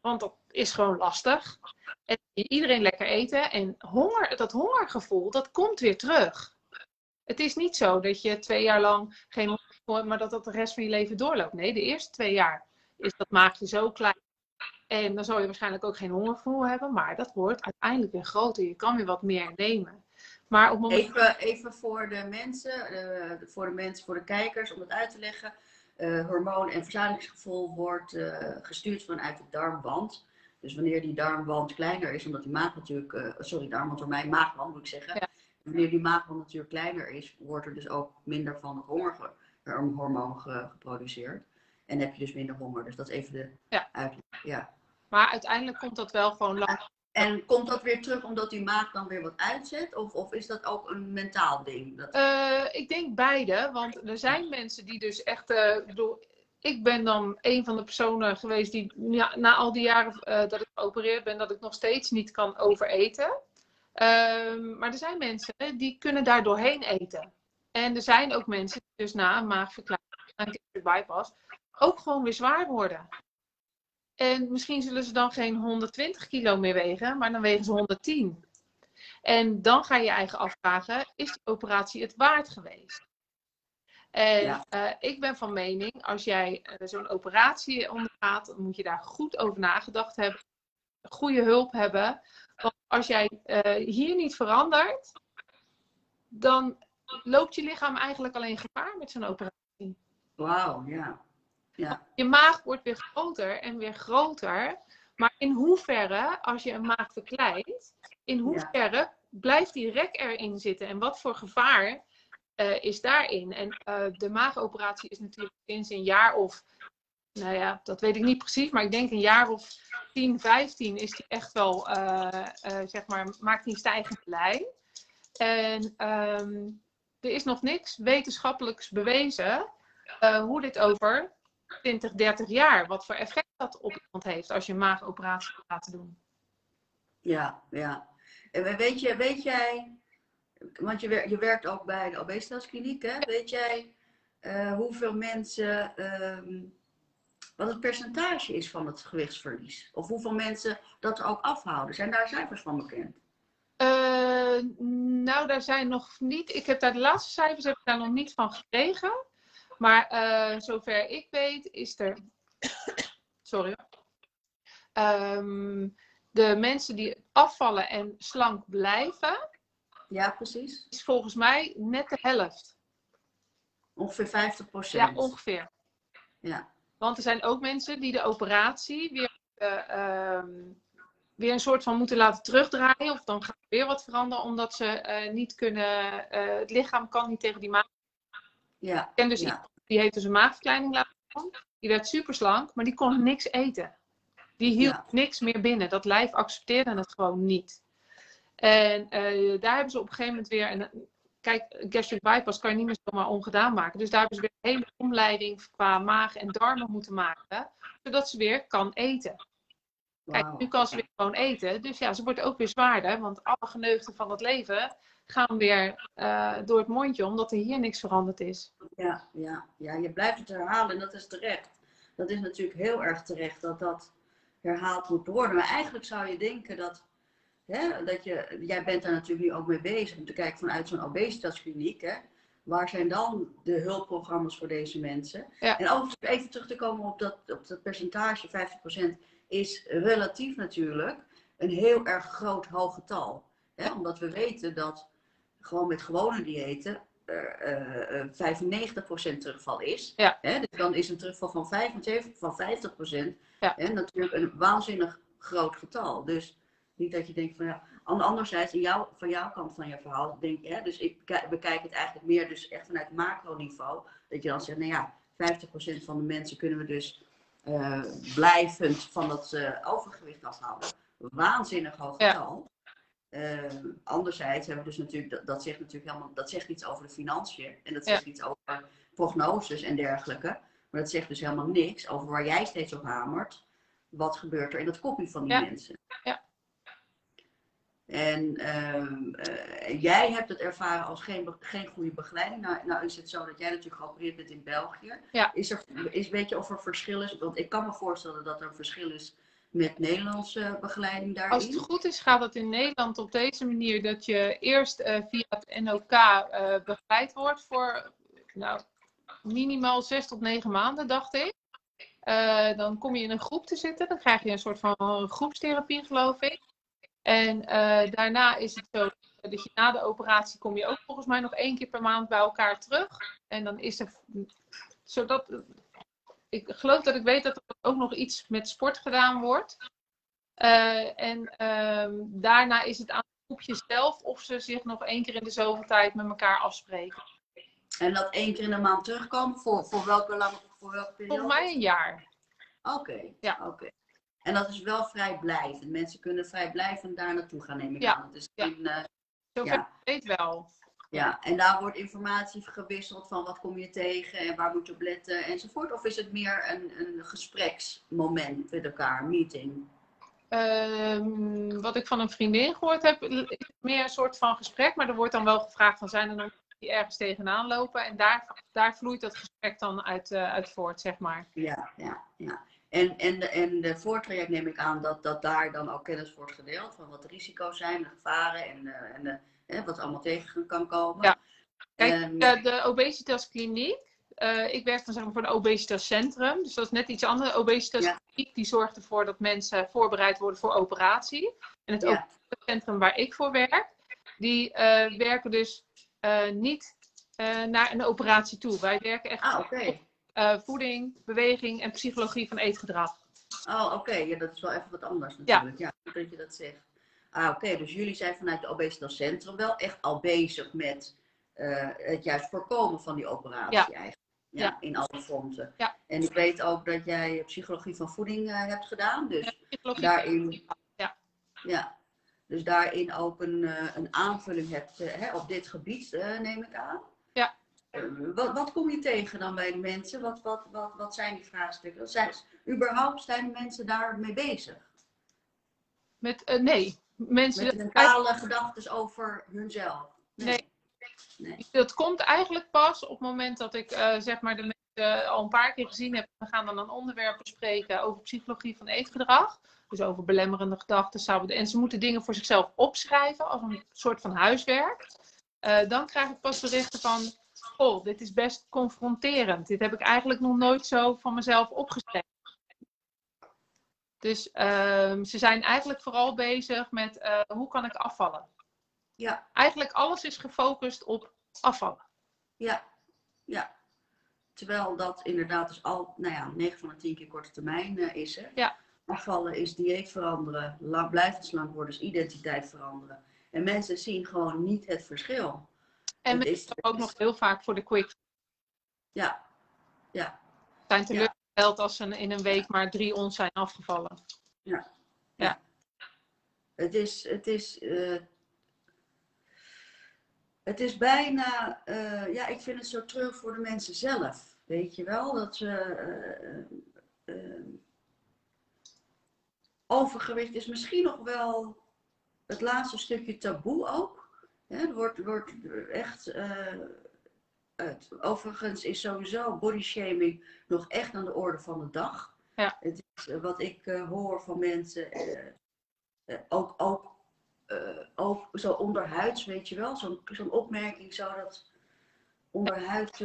Want dat is gewoon lastig. En iedereen lekker eten. En honger, dat hongergevoel, dat komt weer terug. Het is niet zo dat je twee jaar lang geen honger maar dat dat de rest van je leven doorloopt. Nee, de eerste twee jaar is dat maagje zo klein. En dan zal je waarschijnlijk ook geen hongergevoel hebben, maar dat wordt uiteindelijk weer groter. Je kan weer wat meer nemen. Maar op moment. Even, even voor de mensen, eh, voor de mensen, voor de kijkers, om het uit te leggen. Eh, hormoon- en verzadigingsgevoel wordt eh, gestuurd vanuit de darmwand. Dus wanneer die darmwand kleiner is, omdat die maag natuurlijk, sorry, darmwand door mij, maagwand moet ik zeggen. Ja. Wanneer die maagwand natuurlijk kleiner is, wordt er dus ook minder van het hongerhormoon ge- geproduceerd. En heb je dus minder honger. Dus dat is even de Ja. uitleg. Ja. Maar uiteindelijk komt dat wel gewoon lang. En komt dat weer terug omdat die maag dan weer wat uitzet? Of, of is dat ook een mentaal ding? Dat... Eh, ik denk beide, want er zijn mensen die dus echt. eh, ik bedoel, ik ben dan een van de personen geweest die ja, na al die jaren eh, dat ik geopereerd ben, dat ik nog steeds niet kan overeten. Ehm, maar er zijn mensen die kunnen daar doorheen eten. En er zijn ook mensen die dus na een maagverkleining, na een bypass, ook gewoon weer zwaar worden. En misschien zullen ze dan geen 120 kilo meer wegen, maar dan wegen ze 110. En dan ga je je eigen afvragen, is die operatie het waard geweest? En Ja. eh, ik ben van mening, als jij eh, zo'n operatie ondergaat, dan moet je daar goed over nagedacht hebben. goede hulp hebben. Want als jij eh, hier niet verandert, dan loopt je lichaam eigenlijk alleen gevaar met zo'n operatie. Wauw, ja. Ja. Je maag wordt weer groter en weer groter. Maar in hoeverre, als je een maag verkleint, in hoeverre blijft die rek erin zitten? En wat voor gevaar uh, is daarin? En uh, de maagoperatie is natuurlijk sinds een jaar of, nou ja, dat weet ik niet precies, maar ik denk een jaar of 10, 15 is die echt wel, uh, zeg maar, maakt die stijgende lijn. En um, er is nog niks wetenschappelijks bewezen hoe dit over 20, 30 jaar, wat voor effect dat op iemand heeft als je een maagoperatie gaat laten doen. Ja, ja. En weet, je, weet jij, want je, werkt, je werkt ook bij de obesitaskliniek, hè? Weet jij uh, hoeveel mensen, um, wat het percentage is van het gewichtsverlies? Of hoeveel mensen dat ook afhouden? Zijn daar cijfers van bekend? Uh, nou, daar zijn nog niet. Ik heb daar de laatste cijfers heb ik daar nog niet van gekregen. Maar uh, zover ik weet, is er. Sorry. Um, de mensen die afvallen en slank blijven. Ja, precies. Is volgens mij net de helft. Ongeveer 50% Ja, ongeveer. Ja. Want er zijn ook mensen die de operatie weer, uh, um, weer een soort van moeten laten terugdraaien. Of dan gaat er weer wat veranderen, omdat ze uh, niet kunnen. Het lichaam kan niet tegen die maag. Ja. En dus ja. Die heeft dus een maagverkleining laten doen. Die werd super slank, maar die kon niks eten. Die hield ja. niks meer binnen. Dat lijf accepteerde het gewoon niet. En uh, daar hebben ze op een gegeven moment weer. En, kijk, gastric bypass kan je niet meer zomaar ongedaan maken. Dus daar hebben ze weer een hele omleiding qua maag en darmen moeten maken. Zodat ze weer kan eten. Kijk, wow. nu kan ze weer gewoon eten. Dus ja, ze wordt ook weer zwaarder. Want alle geneugten van het leven gaan weer uh, door het mondje. Omdat er hier niks veranderd is. Ja, ja, ja, je blijft het herhalen en dat is terecht. Dat is natuurlijk heel erg terecht dat dat herhaald moet worden. Maar eigenlijk zou je denken dat, hè, dat je, jij bent daar natuurlijk nu ook mee bezig om te kijken vanuit zo'n obesitaskliniek. Hè, waar zijn dan de hulpprogramma's voor deze mensen? Ja. En overigens even terug te komen op dat, op dat percentage, 50% is relatief natuurlijk een heel erg groot hoog getal. Hè, omdat we weten dat gewoon met gewone diëten uh, uh, 95% terugval is. Ja. Hè, dus dan is een terugval van, 75, van 50% ja. hè, natuurlijk een waanzinnig groot getal. Dus niet dat je denkt van ja. Anderzijds, in jou, van jouw kant van je verhaal, denk je, hè, dus ik bekijk het eigenlijk meer dus echt vanuit macroniveau. Dat je dan zegt, nou ja, 50% van de mensen kunnen we dus uh, blijvend van dat uh, overgewicht afhouden. Waanzinnig hoog getal. Uh, anderzijds hebben we dus natuurlijk, dat, dat, zegt natuurlijk helemaal, dat zegt iets over de financiën en dat zegt ja. iets over prognoses en dergelijke. Maar dat zegt dus helemaal niks over waar jij steeds op hamert. Wat gebeurt er in het kopje van die ja. mensen? Ja. En uh, jij hebt het ervaren als geen, geen goede begeleiding. Nou, nou, is het zo dat jij natuurlijk geopereerd bent in België. Ja. Is er, is, weet je of er verschil is? Want ik kan me voorstellen dat er een verschil is met Nederlandse begeleiding daarin. Als het goed is, gaat het in Nederland op deze manier dat je eerst uh, via het NOK uh, begeleid wordt voor nou, minimaal zes tot negen maanden, dacht ik. Uh, dan kom je in een groep te zitten. Dan krijg je een soort van groepstherapie, geloof ik. En daarna is het zo dat je na de operatie kom je ook volgens mij nog één keer per maand bij elkaar terug. En dan is er, zodat, ik geloof dat ik weet dat er ook nog iets met sport gedaan wordt. Uh, en um, daarna is het aan het groepje zelf of ze zich nog één keer in de zoveel tijd met elkaar afspreken. En dat één keer in de maand terugkomen, voor, voor welke lange voor welke periode? Volgens mij een jaar. Oké. Okay. Ja. Oké. Okay. En dat is wel vrijblijvend. Mensen kunnen vrijblijvend daar naartoe gaan, neem ik ja. aan. Dus in, uh, Zover ja. weet wel. Ja, en daar wordt informatie gewisseld van wat kom je tegen en waar moet je op letten enzovoort. Of is het meer een, een gespreksmoment met elkaar, meeting? Um, wat ik van een vriendin gehoord heb, is meer een soort van gesprek. Maar er wordt dan wel gevraagd van zijn er nog die ergens tegenaan lopen. En daar, daar vloeit dat gesprek dan uit, uh, uit voort, zeg maar. Ja, ja, ja. En, en, de, en de voortraject neem ik aan dat, dat daar dan ook kennis wordt gedeeld van wat de risico's zijn, de gevaren en, en de, hè, wat allemaal tegen kan komen. Ja. Kijk, en... de, de obesitaskliniek, uh, ik werk dan zeg maar voor een obesitascentrum, dus dat is net iets anders. Obesitas ja. die zorgt ervoor dat mensen voorbereid worden voor operatie. En het Ja. centrum waar ik voor werk, die eh, werken dus eh, niet eh, naar een operatie toe. Wij werken echt Ah, op eh, voeding, beweging en psychologie van eetgedrag. Oh, oké. Ja, dat is wel even wat anders natuurlijk. Ja, goed dat je dat zegt. Ah, oké. Dus jullie zijn vanuit het obesitascentrum wel echt al bezig met eh, het juist voorkomen van die operatie Ja. eigenlijk. Ja, Ja. in alle fronten. Ja. En ik weet ook dat jij psychologie van voeding eh, hebt gedaan. Dus daarin, Ja. ja, dus daarin ook een, eh, een aanvulling hebt hè, op dit gebied, neem ik aan. Ja. Wat, wat kom je tegen dan bij de mensen? Wat, wat, wat, wat zijn die vraagstukken? Zijn, überhaupt zijn de mensen daarmee bezig? Met, nee, mensen. Met mentale gedachten over hunzelf? Nee. Nee. Dat komt eigenlijk pas op het moment dat ik eh, zeg maar de mensen al een paar keer gezien heb. We gaan dan een onderwerp bespreken over psychologie van eetgedrag. Dus over belemmerende gedachten. sabotage. En ze moeten dingen voor zichzelf opschrijven als een soort van huiswerk. Eh, dan krijg ik pas berichten van, oh, dit is best confronterend. Dit heb ik eigenlijk nog nooit zo van mezelf opgeschreven. Dus ehm, ze zijn eigenlijk vooral bezig met eh, hoe kan ik afvallen. Ja, Eigenlijk alles is gefocust op afvallen. ja, ja. Terwijl dat inderdaad dus al, nou ja, 9 van de 10 keer korte termijn eh, is. Hè? Ja. Afvallen is dieet veranderen, lang, blijven slank worden is identiteit veranderen. En mensen zien gewoon niet het verschil. En Het is- ook nog heel vaak voor de quick. Ja, ja, zijn teleurgesteld als ze in een week maar drie ons zijn afgevallen. het is, het is, eh, het is bijna, eh, ja, ik vind het zo terug voor de mensen zelf. Weet je wel, dat ze, eh, overgewicht is misschien nog wel het laatste stukje taboe ook. Hè, er wordt, wordt echt, het, overigens is sowieso bodyshaming nog echt aan de orde van de dag. Ja. Het is eh, wat ik eh, hoor van mensen, eh, ook, ook, ook zo onderhuids, weet je wel, zo'n zo'n opmerking zo dat onderhuid,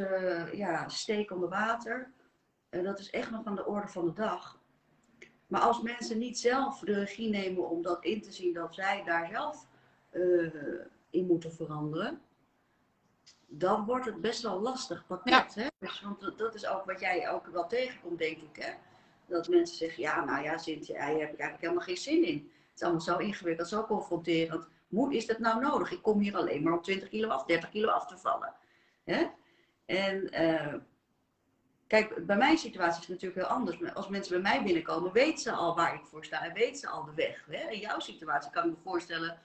ja, steek onder water. En dat is echt nog aan de orde van de dag. Maar als mensen niet zelf de regie nemen om dat in te zien dat zij daar zelf in moeten veranderen, dan wordt het best wel lastig pakket. Hè? Dus, want dat- is ook wat jij ook wel tegenkomt, denk ik. Hè? Dat mensen zeggen, ja, nou ja, Cynthia, daar heb ik eigenlijk helemaal geen zin in. Het is allemaal zo ingewikkeld, zo confronterend. Moet, is dat nou nodig? Ik kom hier alleen maar om 20 kilo af, 30 kilo af te vallen. Hè? En eh, kijk, bij mijn situatie is het natuurlijk heel anders. Maar Als mensen bij mij binnenkomen, weten ze al waar ik voor sta en weten ze al de weg. Hè? In jouw situatie kan ik me voorstellen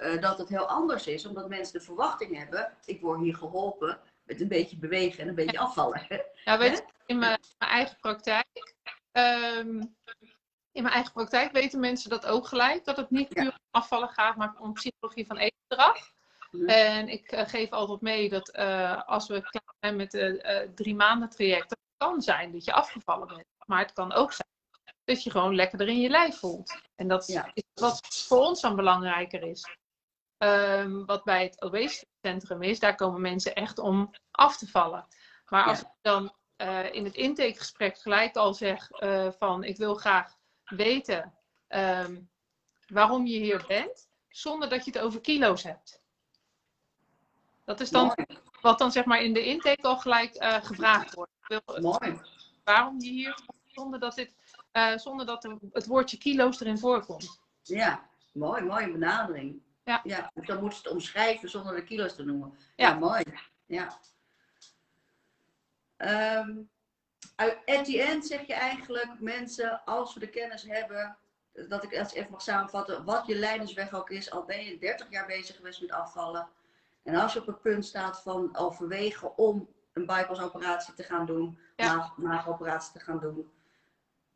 eh, dat het heel anders is, omdat mensen de verwachting hebben: ik word hier geholpen met een beetje bewegen en een beetje afvallen. Ja, weet je, in mijn, mijn eigen praktijk. ehm, in mijn eigen praktijk weten mensen dat ook gelijk. Dat het niet Ja. puur om afvallen gaat, maar om psychologie van eetgedrag. Mhm. En ik eh, geef altijd mee dat eh, als we klaar zijn met de drie maanden traject, dat het kan zijn dat je afgevallen bent. Maar het kan ook zijn dat je gewoon lekkerder in je lijf voelt. En dat Ja. is wat voor ons dan belangrijker is. Ehm, wat bij het obesitecentrum is, daar komen mensen echt om af te vallen. Maar als Ja. ik dan eh, in het intakegesprek gelijk al zeg eh, van ik wil graag weten ehm, waarom je hier bent, zonder dat je het over kilo's hebt. Dat is dan Mooi, wat dan zeg maar in de intake al gelijk eh, gevraagd wordt. Ik wil mooi. waarom je hier zonder dat, dit, zonder dat het woordje kilo's erin voorkomt. Ja, mooi, mooie benadering. Ja. ja dus dan moeten ze het omschrijven zonder de kilo's te noemen. Ja. Ja, mooi. Ja. Uit- at the end zeg je eigenlijk, mensen, als we de kennis hebben, dat ik als ik even mag samenvatten, wat je lijdensweg ook is, al ben je 30 jaar bezig geweest met afvallen. En als je op het punt staat van overwegen om een bypassoperatie te gaan doen, Ja. maag- maagoperatie te gaan doen,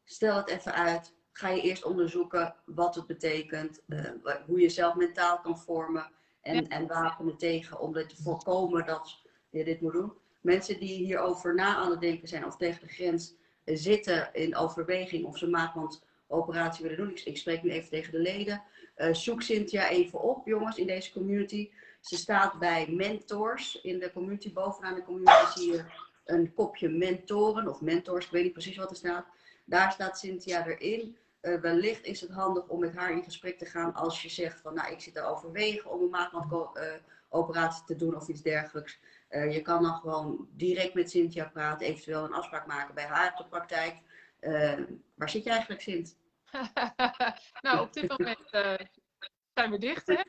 stel het even uit. Ga je eerst onderzoeken wat het betekent, eh, hoe je zelf mentaal kan vormen en, Ja. en wapenen tegen om dit te voorkomen dat je dit moet doen. Mensen die hierover na aan het denken zijn of tegen de grens eh, zitten in overweging of ze maagwandoperatie willen doen. Ik, ik spreek nu even tegen de leden. Eh, zoek Cynthia even op, jongens, in deze community. Ze staat bij mentors in de community. Bovenaan de community zie je een kopje mentoren of mentors. Ik weet niet precies wat er staat. Daar staat Cynthia erin. Uh, wellicht is het handig om met haar in gesprek te gaan als je zegt van nou ik zit er overwegen om een maatbandoperatie te doen of iets dergelijks. Uh, je kan dan gewoon direct met Cynthia praten, eventueel een afspraak maken bij haar op de praktijk. Uh, waar zit je eigenlijk, Sint? nou, op dit moment zijn we dicht, hè?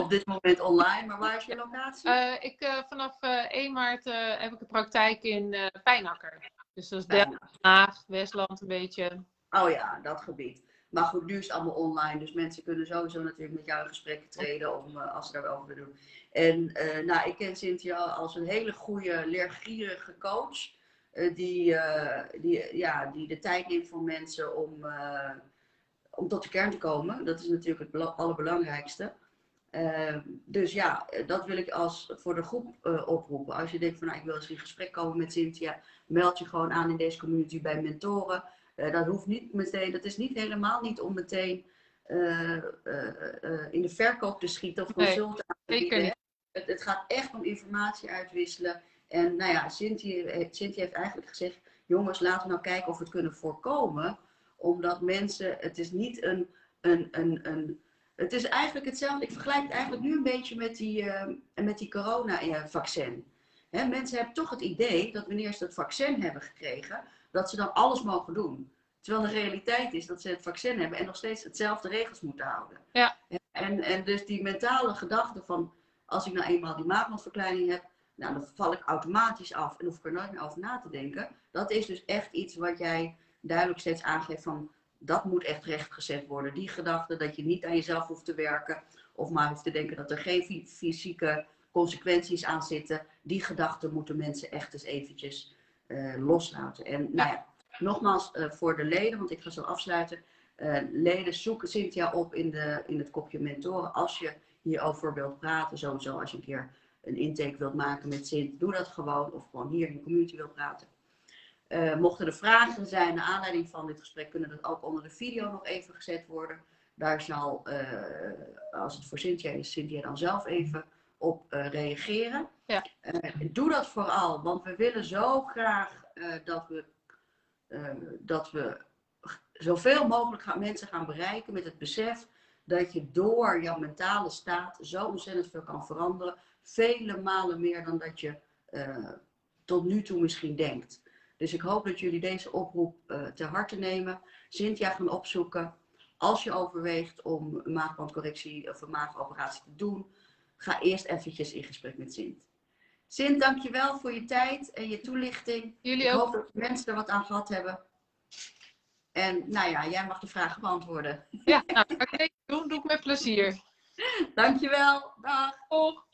op dit moment online, maar waar is je locatie? ik, vanaf 1 maart heb ik een praktijk in Pijnakker. Dus dat is Den Haag, Westland een beetje. Oh ja, dat gebied. Maar goed, nu is het allemaal online, dus mensen kunnen sowieso natuurlijk met jou in gesprek treden om, uh, als ze daarover willen doen. En uh, nou, ik ken Cynthia als een hele goede, leergierige coach. Uh, die, die, ja, die de tijd neemt voor mensen om, om tot de kern te komen. Dat is natuurlijk het allerbelangrijkste. dus ja, dat wil ik als voor de groep oproepen. Als je denkt van nou, ik wil eens in gesprek komen met Cynthia, meld je gewoon aan in deze community bij mentoren. Uh, dat hoeft niet meteen, dat is niet helemaal niet om meteen uh, uh, in de verkoop te schieten of consulten aan te bieden. Het, het, gaat echt om informatie uitwisselen. En nou ja, Cynthia, Cynthia heeft eigenlijk gezegd, jongens, laten we nou kijken of we het kunnen voorkomen. Omdat mensen, het is niet een, een, een, een het is eigenlijk hetzelfde. Ik vergelijk het eigenlijk nu een beetje met die, met die corona-vaccin. mensen hebben toch het idee dat wanneer ze het vaccin hebben gekregen, dat ze dan alles mogen doen. Terwijl de realiteit is dat ze het vaccin hebben en nog steeds hetzelfde regels moeten houden. Ja. En, en dus die mentale gedachte van, als ik nou eenmaal die maagwandverkleining heb, nou, dan val ik automatisch af en hoef ik er nooit meer over na te denken. Dat is dus echt iets wat jij duidelijk steeds aangeeft van, dat moet echt rechtgezet worden. Die gedachte dat je niet aan jezelf hoeft te werken of maar hoeft te denken dat er geen fysieke consequenties aan zitten. Die gedachte moeten mensen echt eens eventjes uh, loslaten. En nou ja, nogmaals uh, voor de leden, want ik ga zo afsluiten. Uh, leden zoeken Cynthia op in, de, in het kopje mentoren. Als je hierover wilt praten, sowieso als je een keer een intake wilt maken met Sint, doe dat gewoon. Of gewoon hier in de community wilt praten. Mochten er vragen zijn naar aanleiding van dit gesprek, kunnen dat ook onder de video nog even gezet worden. Daar zal, als het voor Cynthia is, Cynthia dan zelf even op reageren. Ja. doe dat vooral, want we willen zo graag uh, dat, we, uh, dat we zoveel mogelijk gaan, mensen gaan bereiken met het besef dat je door jouw mentale staat zo ontzettend veel kan veranderen. Vele malen meer dan dat je uh, tot nu toe misschien denkt. Dus ik hoop dat jullie deze oproep ter harte nemen. Cynthia gaan opzoeken. Als je overweegt om een maagbandcorrectie of een maagoperatie te doen, ga eerst eventjes in gesprek met Sint. Sint, dankjewel voor je tijd en je toelichting. Jullie ik ook. hoop dat mensen er wat aan gehad hebben. En nou ja, jij mag de vragen beantwoorden. Ja, nou, oké, okay, doen doe ik met plezier. Dankjewel. Dag. Dag.